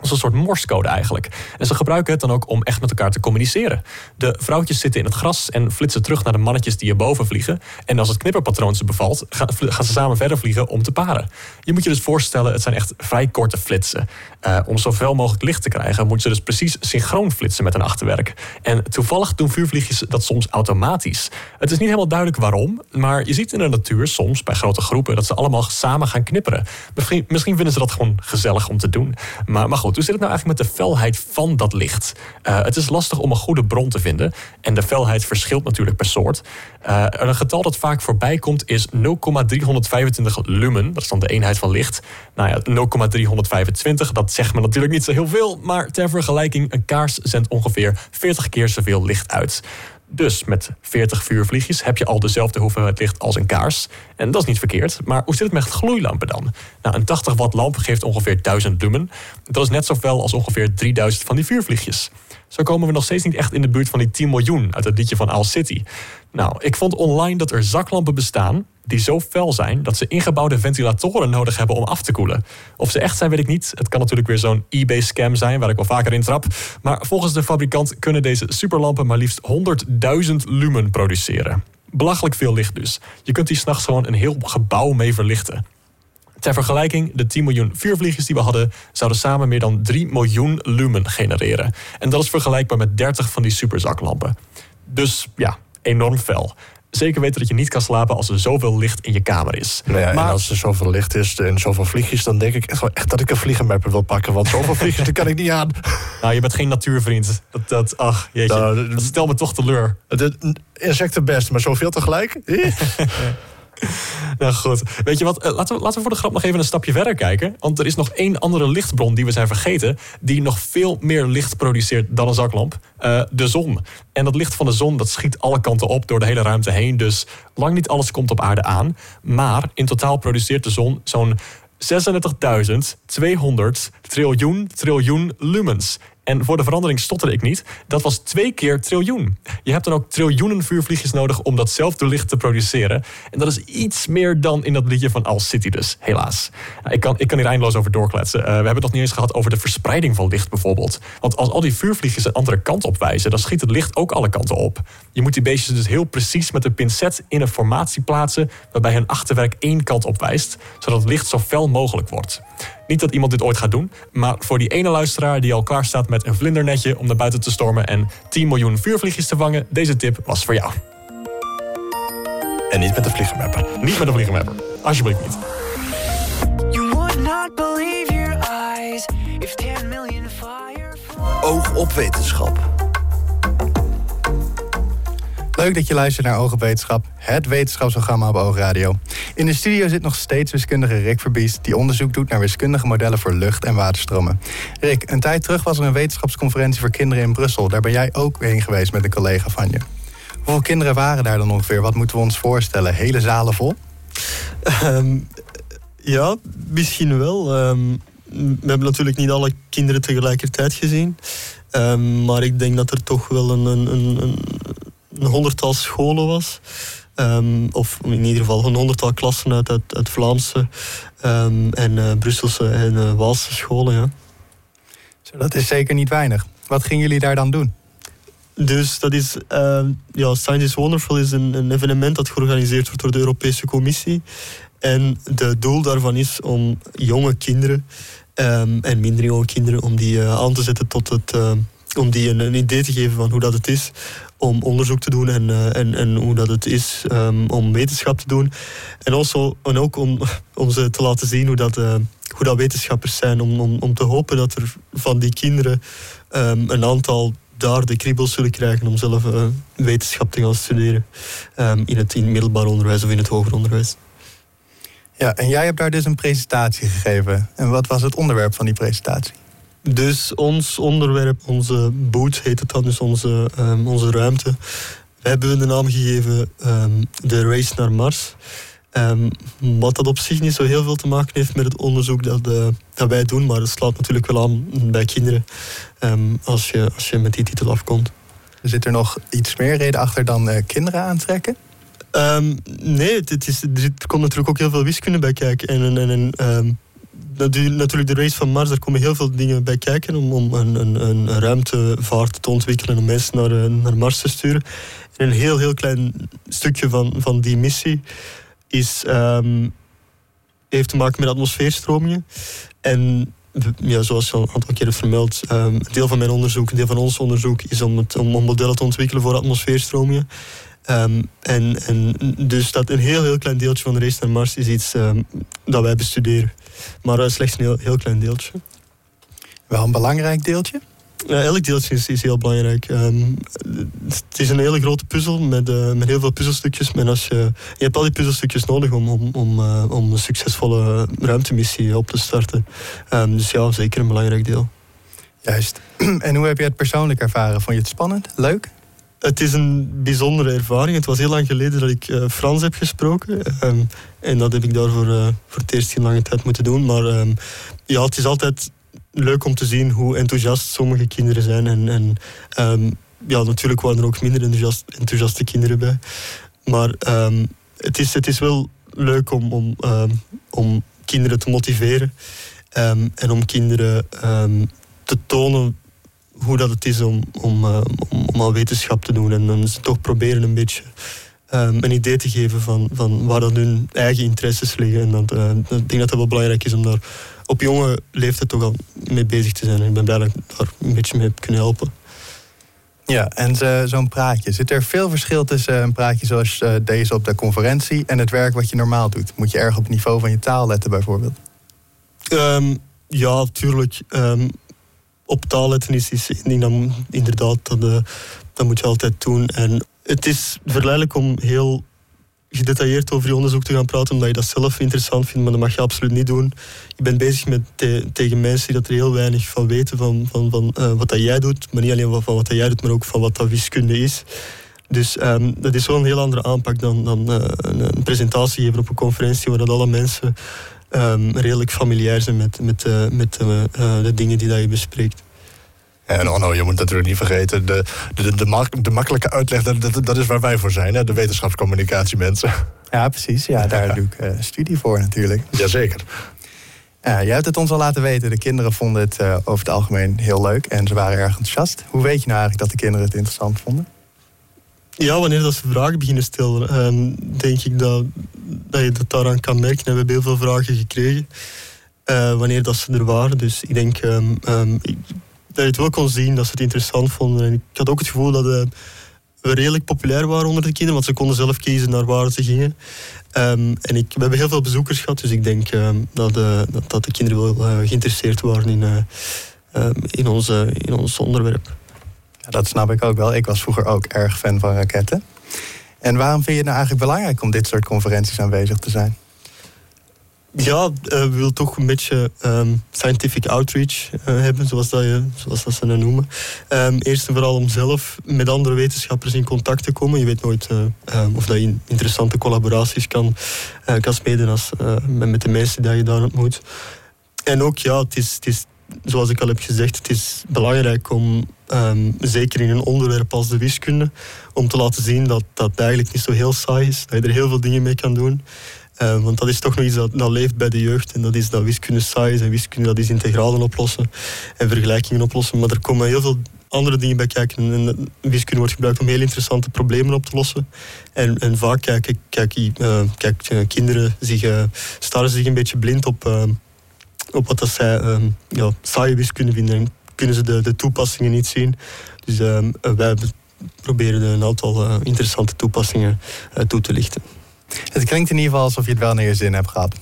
als een soort morsecode eigenlijk. En ze gebruiken het dan ook om echt met elkaar te communiceren. De vrouwtjes zitten in het gras en flitsen terug naar de mannetjes die erboven vliegen. En als het knipperpatroon ze bevalt, gaan ze samen verder vliegen om te paren. Je moet je dus voorstellen, het zijn echt vrij korte flitsen. Uh, om zoveel mogelijk licht te krijgen, moeten ze dus precies synchroon flitsen met een achterwerk. En toevallig doen vuurvliegjes dat soms automatisch. Het is niet helemaal duidelijk waarom, maar je ziet in de natuur soms bij grote groepen dat ze allemaal samen gaan knipperen. Misschien, misschien vinden ze dat gewoon gezellig om te doen. Maar, maar goed, hoe zit het nou eigenlijk met de felheid van dat licht? Uh, het is lastig om een goede bron te vinden. En de felheid verschilt natuurlijk per soort. Uh, een getal dat vaak voorbij komt is 0,325 lumen. Dat is dan de eenheid van licht. Nou ja, 0,325, dat zegt me natuurlijk niet zo heel veel. Maar ter vergelijking, een kaars zendt ongeveer 40 keer zoveel licht uit. Dus met 40 vuurvliegjes heb je al dezelfde hoeveelheid licht als een kaars. En dat is niet verkeerd. Maar hoe zit het met gloeilampen dan? Nou, een 80 watt lamp geeft ongeveer 1000 lumen. Dat is net zoveel als ongeveer 3000 van die vuurvliegjes. Zo komen we nog steeds niet echt in de buurt van die 10 miljoen uit het liedje van Al City. Nou, ik vond online dat er zaklampen bestaan die zo fel zijn dat ze ingebouwde ventilatoren nodig hebben om af te koelen. Of ze echt zijn, weet ik niet. Het kan natuurlijk weer zo'n eBay-scam zijn, waar ik wel vaker in trap. Maar volgens de fabrikant kunnen deze superlampen maar liefst 100.000 lumen produceren. Belachelijk veel licht dus. Je kunt hier s'nachts gewoon een heel gebouw mee verlichten. Ter vergelijking, de 10 miljoen vuurvliegjes die we hadden, zouden samen meer dan 3 miljoen lumen genereren. En dat is vergelijkbaar met 30 van die superzaklampen. Dus ja, enorm fel. Zeker weten dat je niet kan slapen als er zoveel licht in je kamer is. Nou ja, maar en als er zoveel licht is en zoveel vliegjes, dan denk ik echt, wel echt dat ik een vliegenmapper wil pakken. Want zoveel vliegjes, daar kan ik niet aan. Nou, je bent geen natuurvriend. Dat, dat, ach, jeetje. Nou, dat stel me toch teleur. De insecten best, maar zoveel tegelijk? nou goed. Weet je wat? Eh, laten we, laten we voor de grap nog even een stapje verder kijken. Want er is nog één andere lichtbron die we zijn vergeten. Die nog veel meer licht produceert dan een zaklamp. Uh, de zon. En dat licht van de zon dat schiet alle kanten op door de hele ruimte heen. Dus lang niet alles komt op aarde aan. Maar in totaal produceert de zon zo'n 36.200 triljoen triljoen lumens. En voor de verandering stotterde ik niet. Dat was twee keer triljoen. Je hebt dan ook triljoenen vuurvliegjes nodig om datzelfde licht te produceren. En dat is iets meer dan in dat liedje van Al City dus, helaas. Ik, kan, ik kan hier eindeloos over doorkletsen. Uh, we hebben het nog niet eens gehad over de verspreiding van licht bijvoorbeeld. Want als al die vuurvliegjes een andere kant op wijzen... dan schiet het licht ook alle kanten op. Je moet die beestjes dus heel precies met een pincet in een formatie plaatsen... waarbij hun achterwerk één kant op wijst... zodat het licht zo fel mogelijk wordt. Niet dat iemand dit ooit gaat doen, maar voor die ene luisteraar die al klaar staat met een vlindernetje om naar buiten te stormen en 10 miljoen vuurvliegjes te vangen, deze tip was voor jou. En niet met de vliegenmapper. Niet met de vliegenmapper. Alsjeblieft niet. Oog op wetenschap. Leuk dat je luistert naar Oog op Wetenschap, het wetenschapsprogramma op Oogradio. In de studio zit nog steeds wiskundige Rick Verbiest... die onderzoek doet naar wiskundige modellen voor lucht- en waterstromen. Rick, een tijd terug was er een wetenschapsconferentie voor kinderen in Brussel. Daar ben jij ook heen geweest met een collega van je. Hoeveel kinderen waren daar dan ongeveer? Wat moeten we ons voorstellen? Hele zalen vol? Ehm, ja, misschien wel. Ehm, we hebben natuurlijk niet alle kinderen tegelijkertijd gezien. Um, maar ik denk dat er toch wel een, een, een, een honderdtal scholen was. Um, of in ieder geval een honderdtal klassen uit, uit, uit Vlaamse um, en uh, Brusselse en uh, Waalse scholen. Ja. Zo, dat is zeker niet weinig. Wat gingen jullie daar dan doen? Dus dat is, uh, ja, Science is Wonderful is een, een, evenement dat georganiseerd wordt door de Europese Commissie. En het doel daarvan is om jonge kinderen um, en minder jonge kinderen, om die uh, aan te zetten tot het om die een, een, idee te geven van hoe dat het is om onderzoek te doen en, uh, en, en hoe dat het is um, om wetenschap te doen. En, also, en ook om, om ze te laten zien hoe dat, uh, hoe dat wetenschappers zijn. Om, om, om te hopen dat er van die kinderen um, een aantal daar de kriebels zullen krijgen om zelf uh, wetenschap te gaan studeren. Um, in, het, in middelbaar onderwijs of in het hoger onderwijs. Ja, en jij hebt daar dus een presentatie gegeven. En wat was het onderwerp van die presentatie? Dus ons onderwerp, onze boot heet het dan, dus onze, um, onze ruimte. Wij hebben de naam gegeven um, de Race naar Mars. Um, wat dat op zich niet zo heel veel te maken heeft met het onderzoek dat, uh, dat wij doen, maar het slaat natuurlijk wel aan bij kinderen als, je, als je met die titel afkomt. Zit er nog iets meer reden achter dan uh, kinderen aantrekken? Um, nee, het, is, er, komt natuurlijk ook heel veel wiskunde bij kijken. En, en, en um, natuurlijk de race van Mars, daar komen heel veel dingen bij kijken om, om een, een, een ruimtevaart te ontwikkelen om mensen naar, eh, naar Mars te sturen. En een heel, heel klein stukje van, van die missie is, um, heeft te maken met atmosfeerstromingen. En ja, zoals je al een aantal keer hebt vermeld, um, een deel van mijn onderzoek, een deel van ons onderzoek, is om, om, om modellen te ontwikkelen voor atmosfeerstromingen. Um, en, en dus dat een heel, heel klein deeltje van de race naar Mars is iets um, dat wij bestuderen. Maar uh, slechts een heel, heel klein deeltje. Wel een belangrijk deeltje? Uh, elk deeltje is, is heel belangrijk. Um, het is een hele grote puzzel met, uh, met heel veel puzzelstukjes. En als je, je hebt al die puzzelstukjes nodig om, om, om, uh, om een succesvolle ruimtemissie op te starten. Um, dus ja, zeker een belangrijk deel. Juist. En hoe heb je het persoonlijk ervaren? Vond je het spannend? Leuk? Het is een bijzondere ervaring. Het was heel lang geleden dat ik uh, Frans heb gesproken. Um, en dat heb ik daarvoor uh, voor het eerst in lange tijd moeten doen. Maar um, ja, het is altijd leuk om te zien hoe enthousiast sommige kinderen zijn. En, en um, ja, natuurlijk waren er ook minder enthousiast, enthousiaste kinderen bij. Maar het, is, het is wel leuk om, om, om kinderen te motiveren. en om kinderen te tonen hoe dat het is om, om, uh, om, om, al wetenschap te doen. En dan het toch proberen een beetje ehm, een idee te geven van, van waar dat hun eigen interesses liggen. En dat, eh, ik denk dat het wel belangrijk is om daar op jonge leeftijd toch al mee bezig te zijn. En ik ben blij dat ik daar een beetje mee heb kunnen helpen. Ja, en zo- zo'n praatje. Zit er veel verschil tussen een praatje zoals eh, deze op de conferentie en het werk wat je normaal doet? Moet je erg op het niveau van je taal letten bijvoorbeeld? Ehm, ja, tuurlijk. Ehm, op taal is, is inderdaad, dat, eh, dat moet je altijd doen. En het is verleidelijk om heel gedetailleerd over je onderzoek te gaan praten, omdat je dat zelf interessant vindt, maar dat mag je absoluut niet doen. Je bent bezig met te- tegen mensen die dat er heel weinig van weten, van, van, van eh, wat dat jij doet, maar niet alleen van, wat dat jij doet, maar ook van wat dat wiskunde is. Dus ehm, dat is wel een heel andere aanpak dan, dan eh, een, een presentatie geven op een conferentie waar dat alle mensen ehm, redelijk familiair zijn met, met, eh, met eh, eh, de dingen die dat je bespreekt. En Onno, je moet natuurlijk niet vergeten, de, de, de, mak- de makkelijke uitleg, dat, dat, dat is waar wij voor zijn, hè? de wetenschapscommunicatiemensen. Ja, precies. Ja, daar doe ik eh, studie voor natuurlijk. Jazeker. Ja, jij hebt het ons al laten weten. De kinderen vonden het eh, over het algemeen heel leuk en ze waren erg enthousiast. Hoe weet je nou eigenlijk dat de kinderen het interessant vonden? Ja, wanneer dat ze vragen beginnen stellen, ehm, denk ik dat, dat je dat daaraan kan merken. En we hebben heel veel vragen gekregen eh, wanneer dat ze er waren. Dus ik denk ehm, ehm, ik- dat je het wel kon zien dat ze het interessant vonden. En ik had ook het gevoel dat eh, we redelijk populair waren onder de kinderen, want ze konden zelf kiezen naar waar ze gingen. En ik, we hebben heel veel bezoekers gehad, dus ik denk dat, dat, dat de kinderen wel eh, geïnteresseerd waren in, in, onze, in ons onderwerp. Dat snap ik ook wel. Ik was vroeger ook erg fan van raketten. En waarom vind je het nou eigenlijk belangrijk om dit soort conferenties aanwezig te zijn? Ja, eh, we willen toch een beetje ehm, scientific outreach eh, hebben, zoals dat, zoals dat ze dat noemen. Ehm, eerst en vooral om zelf met andere wetenschappers in contact te komen. Je weet nooit eh, ehm, of dat je in interessante collaboraties kan, kan smeden met de mensen die je daar ontmoet. En ook, ja, het is, het is, zoals ik al heb gezegd, het is belangrijk om, ehm, zeker in een onderwerp als de wiskunde, om te laten zien dat dat eigenlijk niet zo heel saai is. Dat je er heel veel dingen mee kan doen. Eh, want dat is toch nog iets dat, leeft bij de jeugd. En dat is dat wiskunde saai is. En wiskunde dat is integralen oplossen. En vergelijkingen oplossen. Maar er komen heel veel andere dingen bij kijken. En, wiskunde wordt gebruikt om heel interessante problemen op te lossen. En, en vaak kijken kijk, eh, eh, kinderen zich, eh, zich een beetje blind op, eh, op wat dat zij eh, ja, saaie wiskunde vinden. En kunnen ze de, de toepassingen niet zien. Dus eh, wij proberen een aantal eh, interessante toepassingen eh, toe te lichten. Het klinkt in ieder geval alsof je het wel naar je zin hebt gehad.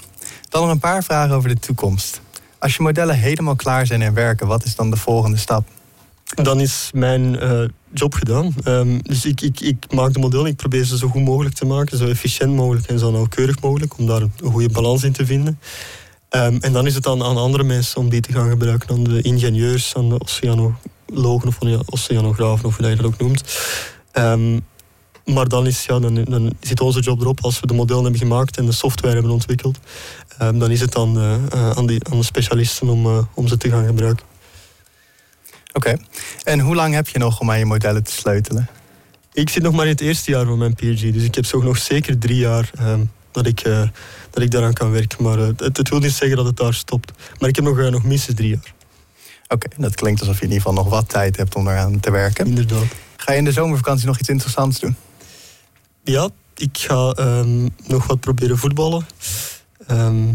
Dan nog een paar vragen over de toekomst. Als je modellen helemaal klaar zijn en werken, wat is dan de volgende stap? dan is mijn job gedaan. Ehm, dus ik, ik, ik maak de modellen, ik probeer ze zo goed mogelijk te maken, zo efficiënt mogelijk en zo nauwkeurig mogelijk, om daar een goede balans in te vinden. Ehm, en dan is het aan, aan andere mensen om die te gaan gebruiken, aan de ingenieurs, aan de oceanologen of aan de oceanografen, of hoe je dat ook noemt. Ehm, maar dan is, ja, dan, dan zit onze job erop als we de modellen hebben gemaakt en de software hebben ontwikkeld. Ehm, dan is het dan eh, eh, aan, die, aan de specialisten om, eh, om ze te gaan gebruiken. Oké. En hoe lang heb je nog om aan je modellen te sleutelen? Ik zit nog maar in het eerste jaar van mijn PhD, dus ik heb zo nog zeker drie jaar dat, ik, dat ik daaraan kan werken. Maar eh, het, het wil niet zeggen dat het daar stopt. Maar ik heb nog, eh, nog minstens drie jaar, Oké, dat klinkt alsof je in ieder geval nog wat tijd hebt om eraan te werken. inderdaad. Ga je in de zomervakantie nog iets interessants doen? Ja, ik ga ehm, nog wat proberen voetballen. Ehm,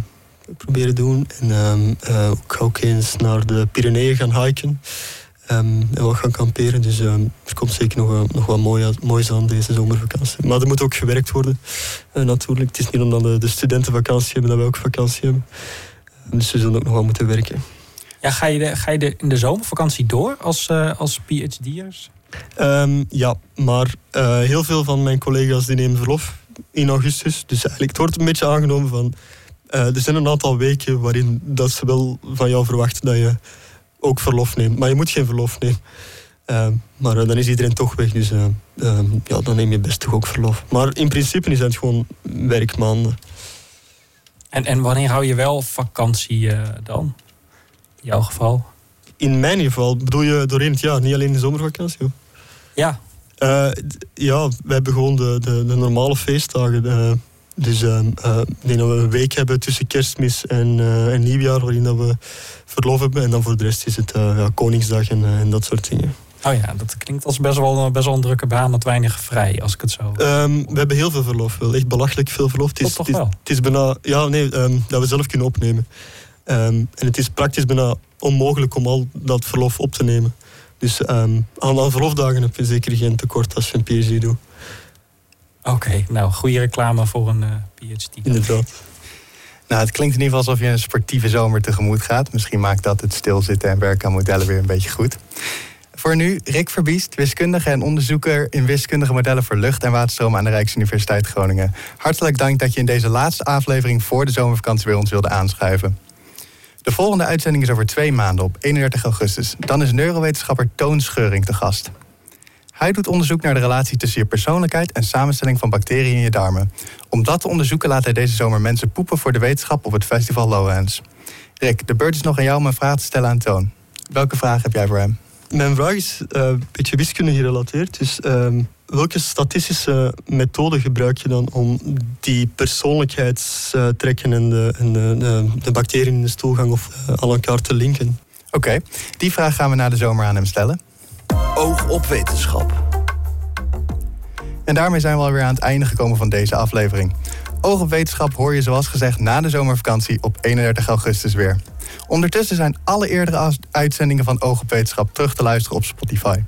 proberen doen. En ehm, eh, ik ga ook eens naar de Pyreneeën gaan hiken. Ehm, en wat gaan kamperen. Dus ehm, er komt zeker nog, nog wat mooi moois aan deze zomervakantie. Maar er moet ook gewerkt worden, eh, natuurlijk. Het is niet omdat de, de studenten vakantie hebben dat wij ook vakantie hebben. Dus we zullen ook nog wel moeten werken. Ja, ga je, de, ga je de, in de zomervakantie door als, eh, als PhD'ers? Ehm, ja, maar eh, heel veel van mijn collega's die nemen verlof in augustus. Dus eigenlijk, het wordt een beetje aangenomen van... er zijn een aantal weken waarin dat ze wel van jou verwachten dat je ook verlof neemt. Maar je moet geen verlof nemen. Ehm, maar eh, dan is iedereen toch weg, dus eh, ehm, ja, dan neem je best toch ook verlof. Maar in principe is het gewoon werkmaanden. En, en wanneer hou je wel vakantie eh, dan? In jouw geval? In mijn geval bedoel je doorheen het jaar, niet alleen de zomervakantie. hoor. Ja. Ja, we hebben gewoon de, de, de normale feestdagen. Dus ehm, eh, ik denk dat we een week hebben tussen kerstmis en, eh, en nieuwjaar waarin dat we verlof hebben. En dan voor de rest is het eh, ja, Koningsdag en, en dat soort dingen. Oh ja, dat klinkt als best wel, best wel een drukke baan met weinig vrij, als ik het zo... Ehm, we hebben heel veel verlof, wel echt belachelijk veel verlof. Het is, toch het is, wel? het is bijna, ja, nee, ehm, dat we zelf kunnen opnemen. En het is praktisch bijna onmogelijk om al dat verlof op te nemen. Dus aan, aan verlofdagen heb je zeker geen tekort als je een PhD doet. Oké, nou, goede reclame voor een eh, PhD. Inderdaad. Nou, het klinkt in ieder geval alsof je een sportieve zomer tegemoet gaat. Misschien maakt dat het stilzitten en werken aan modellen weer een beetje goed. Voor nu, Rick Verbiest, wiskundige en onderzoeker in wiskundige modellen voor lucht- en waterstroom aan de Rijksuniversiteit Groningen. Hartelijk dank dat je in deze laatste aflevering voor de zomervakantie bij ons wilde aanschuiven. De volgende uitzending is over twee maanden op 31 augustus. Dan is neurowetenschapper Toon Scheuring te gast. Hij doet onderzoek naar de relatie tussen je persoonlijkheid en samenstelling van bacteriën in je darmen. Om dat te onderzoeken laat hij deze zomer mensen poepen voor de wetenschap op het festival Lowlands. Rick, de beurt is nog aan jou om een vraag te stellen aan Toon. Welke vraag heb jij voor hem? Mijn vraag is eh, een beetje wiskunde gerelateerd. Dus ehm, welke statistische methode gebruik je dan om die persoonlijkheidstrekken en de, en de, de, de bacteriën in de stoelgang of, eh, aan elkaar te linken? Oké, die vraag gaan we na de zomer aan hem stellen. Oog op wetenschap. En daarmee zijn we alweer aan het einde gekomen van deze aflevering. Oog op wetenschap hoor je zoals gezegd na de zomervakantie op 31 augustus weer. Ondertussen zijn alle eerdere uitzendingen van Oog op wetenschap terug te luisteren op Spotify.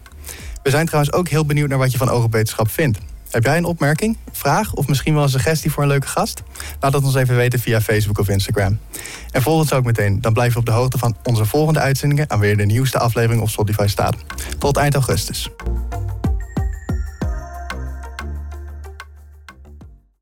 We zijn trouwens ook heel benieuwd naar wat je van Oog op wetenschap vindt. Heb jij een opmerking, vraag of misschien wel een suggestie voor een leuke gast? Laat het ons even weten via Facebook of Instagram. En volg ons ook meteen, dan blijf je op de hoogte van onze volgende uitzendingen en weer de nieuwste aflevering op Spotify staat. Tot eind augustus.